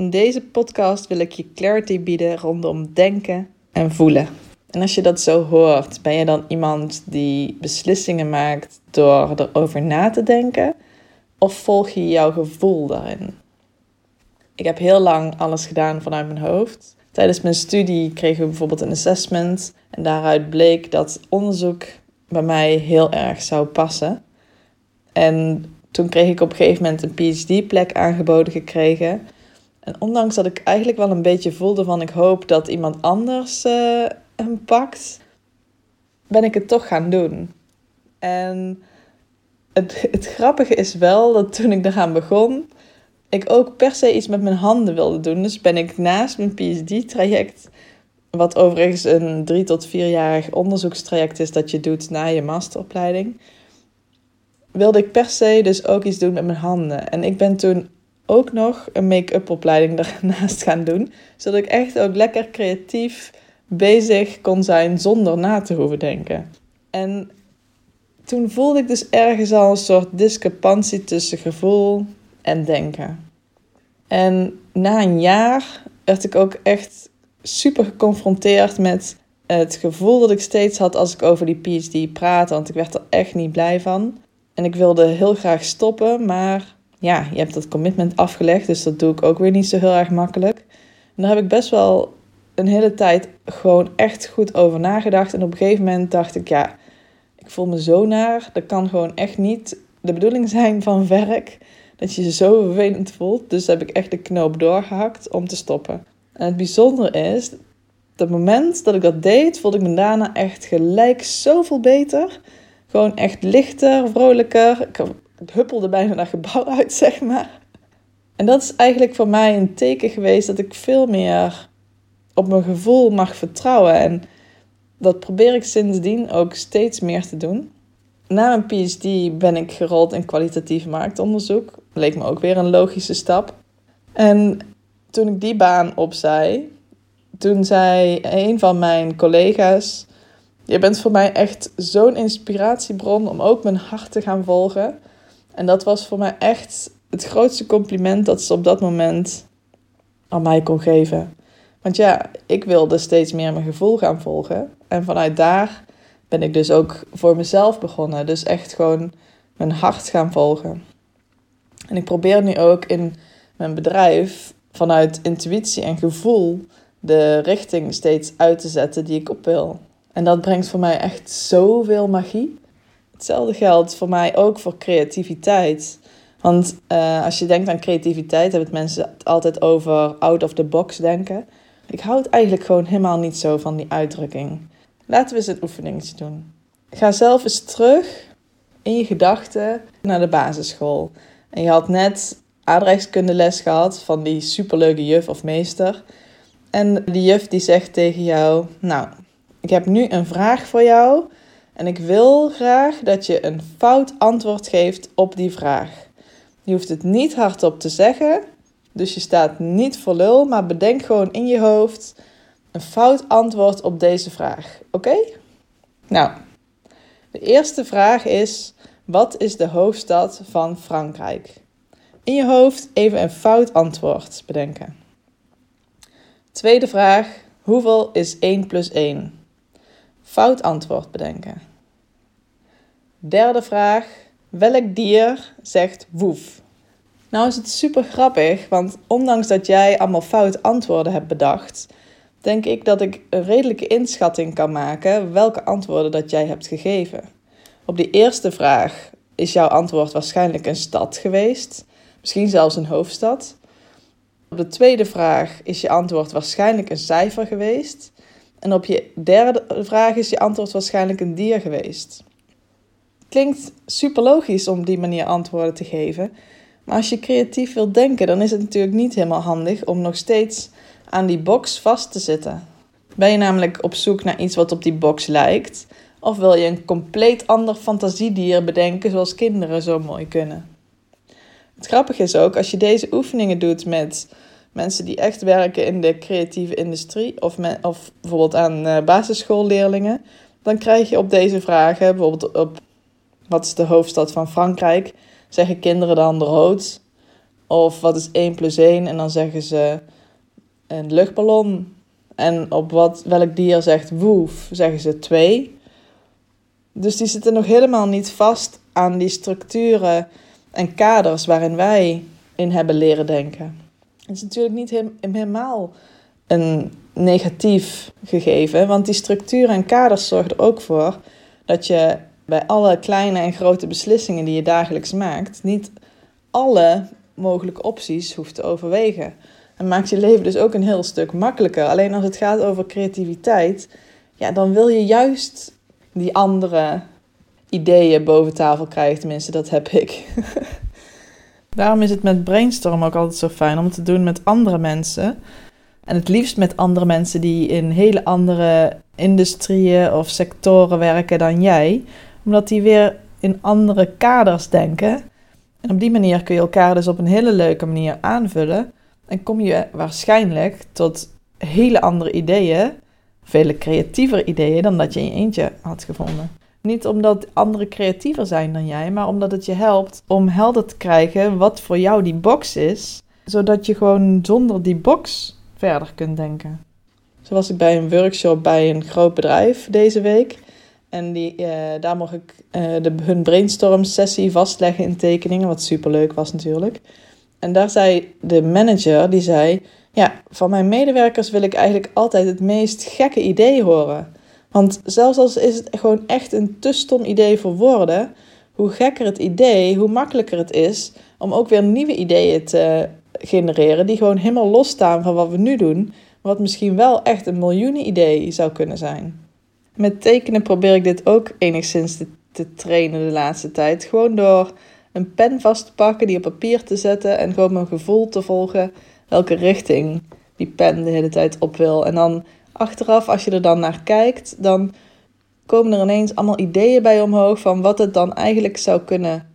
In deze podcast wil ik je clarity bieden rondom denken en voelen. En als je dat zo hoort, ben je dan iemand die beslissingen maakt door erover na te denken? Of volg je jouw gevoel daarin? Ik heb heel lang alles gedaan vanuit mijn hoofd. Tijdens mijn studie kregen we bijvoorbeeld een assessment. En daaruit bleek dat onderzoek bij mij heel erg zou passen. En toen kreeg ik op een gegeven moment een PhD-plek aangeboden gekregen. En ondanks dat ik eigenlijk wel een beetje voelde van ik hoop dat iemand anders uh, hem pakt, ben ik het toch gaan doen. En het, het grappige is wel dat toen ik eraan begon, ik ook per se iets met mijn handen wilde doen. Dus ben ik naast mijn PhD-traject, wat overigens een drie tot vierjarig onderzoekstraject is dat je doet na je masteropleiding, wilde ik per se dus ook iets doen met mijn handen. En ik ben toen ook nog een make-up opleiding daarnaast gaan doen, zodat ik echt ook lekker creatief bezig kon zijn zonder na te hoeven denken. En toen voelde ik dus ergens al een soort discrepantie tussen gevoel en denken. En na een jaar werd ik ook echt super geconfronteerd met het gevoel dat ik steeds had als ik over die PhD praatte, want ik werd er echt niet blij van. En ik wilde heel graag stoppen, maar ja, je hebt dat commitment afgelegd, dus dat doe ik ook weer niet zo heel erg makkelijk. En daar heb ik best wel een hele tijd gewoon echt goed over nagedacht. En op een gegeven moment dacht ik, ja, ik voel me zo naar. Dat kan gewoon echt niet de bedoeling zijn van werk. Dat je je zo vervelend voelt. Dus heb ik echt de knoop doorgehakt om te stoppen. En het bijzondere is, het moment dat ik dat deed, voelde ik me daarna echt gelijk zoveel beter. Gewoon echt lichter, vrolijker. Ik huppelde bijna naar gebouw uit, zeg maar. En dat is eigenlijk voor mij een teken geweest dat ik veel meer op mijn gevoel mag vertrouwen. En dat probeer ik sindsdien ook steeds meer te doen. Na mijn PhD ben ik gerold in kwalitatief marktonderzoek. Leek me ook weer een logische stap. En toen ik die baan opzij, toen zei een van mijn collega's: Je bent voor mij echt zo'n inspiratiebron om ook mijn hart te gaan volgen. En dat was voor mij echt het grootste compliment dat ze op dat moment aan mij kon geven. Want ja, ik wilde steeds meer mijn gevoel gaan volgen. En vanuit daar ben ik dus ook voor mezelf begonnen. Dus echt gewoon mijn hart gaan volgen. En ik probeer nu ook in mijn bedrijf vanuit intuïtie en gevoel de richting steeds uit te zetten die ik op wil. En dat brengt voor mij echt zoveel magie. Hetzelfde geldt voor mij ook voor creativiteit. Want uh, als je denkt aan creativiteit, hebben mensen het altijd over out of the box denken. Ik houd eigenlijk gewoon helemaal niet zo van die uitdrukking. Laten we eens een oefeningetje doen. Ga zelf eens terug in je gedachten naar de basisschool. En je had net aardrijkskundeles gehad van die superleuke juf of meester. En die juf die zegt tegen jou: Nou, ik heb nu een vraag voor jou. En ik wil graag dat je een fout antwoord geeft op die vraag. Je hoeft het niet hardop te zeggen, dus je staat niet voor lul, maar bedenk gewoon in je hoofd een fout antwoord op deze vraag. Oké? Nou, de eerste vraag is: wat is de hoofdstad van Frankrijk? In je hoofd even een fout antwoord bedenken. Tweede vraag: hoeveel is 1 plus 1? Fout antwoord bedenken. Derde vraag: welk dier zegt woef? Nou is het super grappig, want ondanks dat jij allemaal fout antwoorden hebt bedacht, denk ik dat ik een redelijke inschatting kan maken welke antwoorden dat jij hebt gegeven. Op die eerste vraag is jouw antwoord waarschijnlijk een stad geweest, misschien zelfs een hoofdstad. Op de tweede vraag is je antwoord waarschijnlijk een cijfer geweest. En op je derde vraag is je antwoord waarschijnlijk een dier geweest. Klinkt super logisch om die manier antwoorden te geven, maar als je creatief wilt denken, dan is het natuurlijk niet helemaal handig om nog steeds aan die box vast te zitten. Ben je namelijk op zoek naar iets wat op die box lijkt, of wil je een compleet ander fantasiedier bedenken zoals kinderen zo mooi kunnen? Het grappige is ook, als je deze oefeningen doet met mensen die echt werken in de creatieve industrie, of, of bijvoorbeeld aan uh, basisschoolleerlingen, dan krijg je op deze vragen, bijvoorbeeld op wat is de hoofdstad van Frankrijk, zeggen kinderen dan rood. Of wat is 1 plus 1? En dan zeggen ze een luchtballon. En op wat, welk dier zegt woef, zeggen ze 2. Dus die zitten nog helemaal niet vast aan die structuren en kaders waarin wij in hebben leren denken. Het is natuurlijk niet helemaal een negatief gegeven, want die structuren en kaders zorgen er ook voor dat je bij alle kleine en grote beslissingen die je dagelijks maakt, niet alle mogelijke opties hoeft te overwegen. En maakt je leven dus ook een heel stuk makkelijker. Alleen als het gaat over creativiteit, ja, dan wil je juist die andere ideeën boven tafel krijgen. Tenminste, dat heb ik. Daarom is het met brainstorm ook altijd zo fijn om te doen met andere mensen. En het liefst met andere mensen die in hele andere industrieën of sectoren werken dan jij. Omdat die weer in andere kaders denken. En op die manier kun je elkaar dus op een hele leuke manier aanvullen. En kom je waarschijnlijk tot hele andere ideeën, vele creatiever ideeën dan dat je in je eentje had gevonden. Niet omdat anderen creatiever zijn dan jij, maar omdat het je helpt om helder te krijgen wat voor jou die box is, zodat je gewoon zonder die box verder kunt denken. Zo was ik bij een workshop bij een groot bedrijf deze week. En die, uh, daar mocht ik uh, de, hun brainstorm sessie vastleggen in tekeningen, wat superleuk was natuurlijk. En daar zei de manager, die zei, ja, van mijn medewerkers wil ik eigenlijk altijd het meest gekke idee horen. Want zelfs als is het gewoon echt een te stom idee voor woorden, hoe gekker het idee, hoe makkelijker het is om ook weer nieuwe ideeën te genereren die gewoon helemaal losstaan van wat we nu doen, wat misschien wel echt een miljoenen idee zou kunnen zijn. Met tekenen probeer ik dit ook enigszins te, trainen de laatste tijd. Gewoon door een pen vast te pakken, die op papier te zetten en gewoon mijn gevoel te volgen welke richting die pen de hele tijd op wil. En dan achteraf, als je er dan naar kijkt, dan komen er ineens allemaal ideeën bij omhoog van wat het dan eigenlijk zou kunnen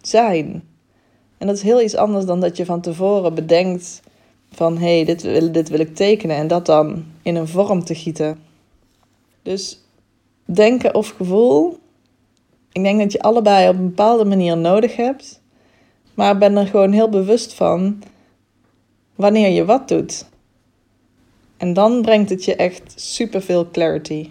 zijn. En dat is heel iets anders dan dat je van tevoren bedenkt van hé, hey, dit, wil, dit wil ik tekenen en dat dan in een vorm te gieten. Dus denken of gevoel, ik denk dat je allebei op een bepaalde manier nodig hebt, maar ben er gewoon heel bewust van wanneer je wat doet. En dan brengt het je echt superveel clarity.